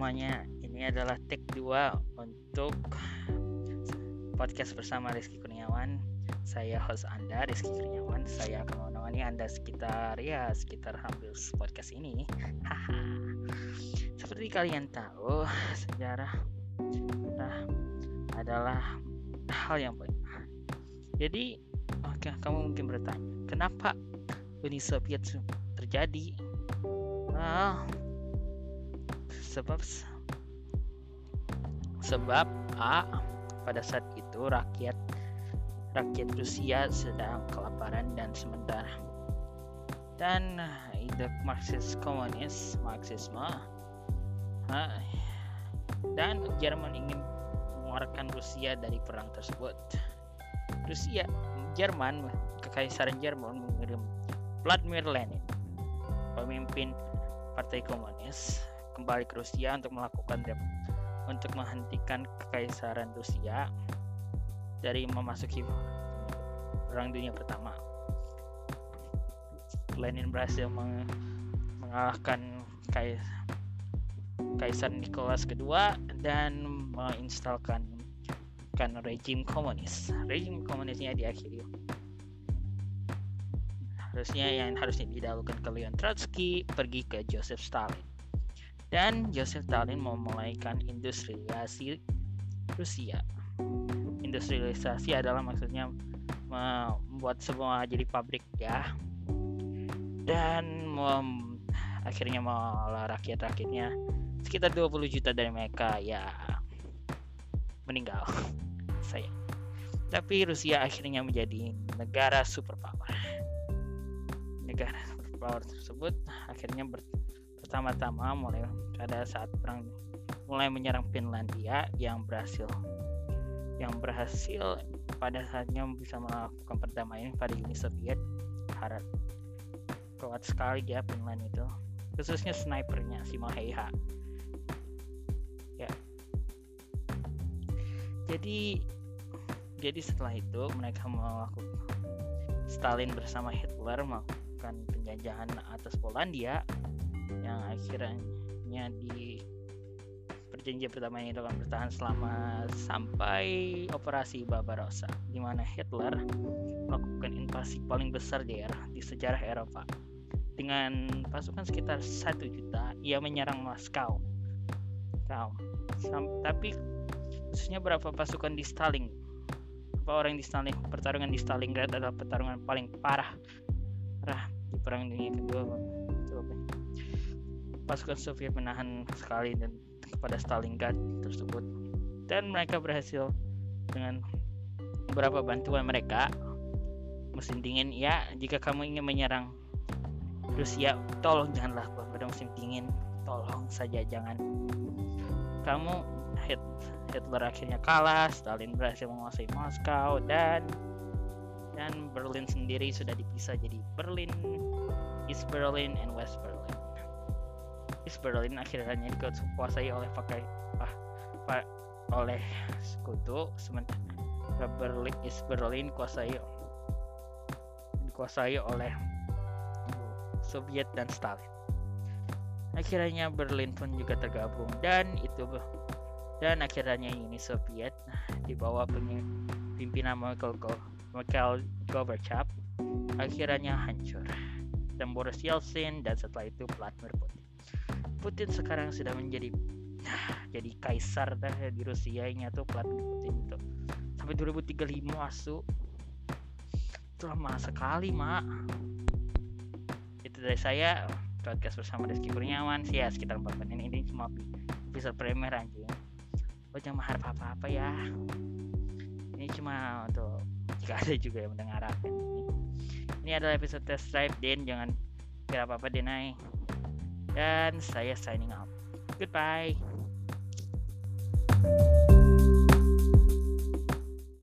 semuanya, ini adalah take 2 untuk podcast bersama Rizky Kurniawan. Saya host Anda, Rizky Kurniawan. Saya akan menemani Anda sekitar ya sekitar hampir podcast ini. Seperti kalian tahu, sejarah nah, adalah hal yang baik. Jadi, oke, kamu mungkin bertanya, kenapa Uni Soviet terjadi? Nah, sebab sebab A pada saat itu rakyat rakyat Rusia sedang kelaparan dan sementara dan ide Marxis komunis Marxisme dan Jerman ingin mengeluarkan Rusia dari perang tersebut. Rusia Jerman kekaisaran Jerman mengirim Vladimir Lenin pemimpin Partai Komunis kembali ke Rusia untuk melakukan untuk menghentikan kekaisaran Rusia dari memasuki Perang Dunia Pertama. Lenin berhasil meng mengalahkan Kais Kaisar Nicholas II dan menginstalkan kan rejim komunis. Rejim komunisnya diakhiri harusnya yang harusnya didahulukan ke Leon Trotsky pergi ke Joseph Stalin dan Joseph Stalin memulaikan industrialisasi Rusia. Industrialisasi adalah maksudnya membuat semua jadi pabrik ya. Dan mem, akhirnya mengolah rakyat-rakyatnya. Sekitar 20 juta dari mereka ya meninggal. Saya. Tapi Rusia akhirnya menjadi negara superpower. Negara superpower tersebut akhirnya ber, pertama-tama mulai pada saat perang mulai menyerang Finlandia yang berhasil. Yang berhasil pada saatnya bisa melakukan perdamaian pada Uni Soviet harap kuat sekali ya Finland itu. Khususnya snipernya si Maheiha ya. Jadi jadi setelah itu mereka melakukan Stalin bersama Hitler melakukan penjajahan atas Polandia yang akhirnya di perjanjian pertama ini akan bertahan selama sampai operasi Barbarossa di mana Hitler melakukan invasi paling besar di era di sejarah Eropa. Dengan pasukan sekitar satu juta ia menyerang Moskow tapi khususnya berapa pasukan di Stalin? Apa orang di Stalin? Pertarungan di Stalingrad adalah pertarungan paling parah parah di perang dunia kedua pasukan Soviet menahan sekali dan kepada Stalingrad tersebut. Dan mereka berhasil dengan beberapa bantuan mereka. Musim dingin ya jika kamu ingin menyerang Rusia tolong janganlah pada musim dingin. Tolong saja jangan. Kamu Hitler akhirnya kalah Stalin berhasil menguasai Moskow dan dan Berlin sendiri sudah dipisah jadi Berlin East Berlin and West Berlin East Berlin akhirnya dikuasai oleh pakai ah, pa, oleh sekutu sementara Berlin East Berlin kuasai dikuasai oleh Soviet dan Stalin. Akhirnya Berlin pun juga tergabung dan itu dan akhirnya Uni Soviet di bawah pimpinan Mikhail, Mikhail Gorbachev akhirnya hancur dan Boris Yeltsin dan setelah itu Vladimir Putin. Putin sekarang sudah menjadi jadi kaisar dah di Rusia ini tuh Vladimir Putin itu sampai 2035 asu. Itu lama sekali mak. Itu dari saya podcast bersama Rizky Kurniawan. Sih ya sekitar 4 menit ini cuma episode premier aja lo jangan mengharap apa-apa ya. Ini cuma untuk jika ada juga yang mendengarkan ini. Ini adalah episode test drive dan jangan kira apa-apa denai dan saya signing out. Goodbye.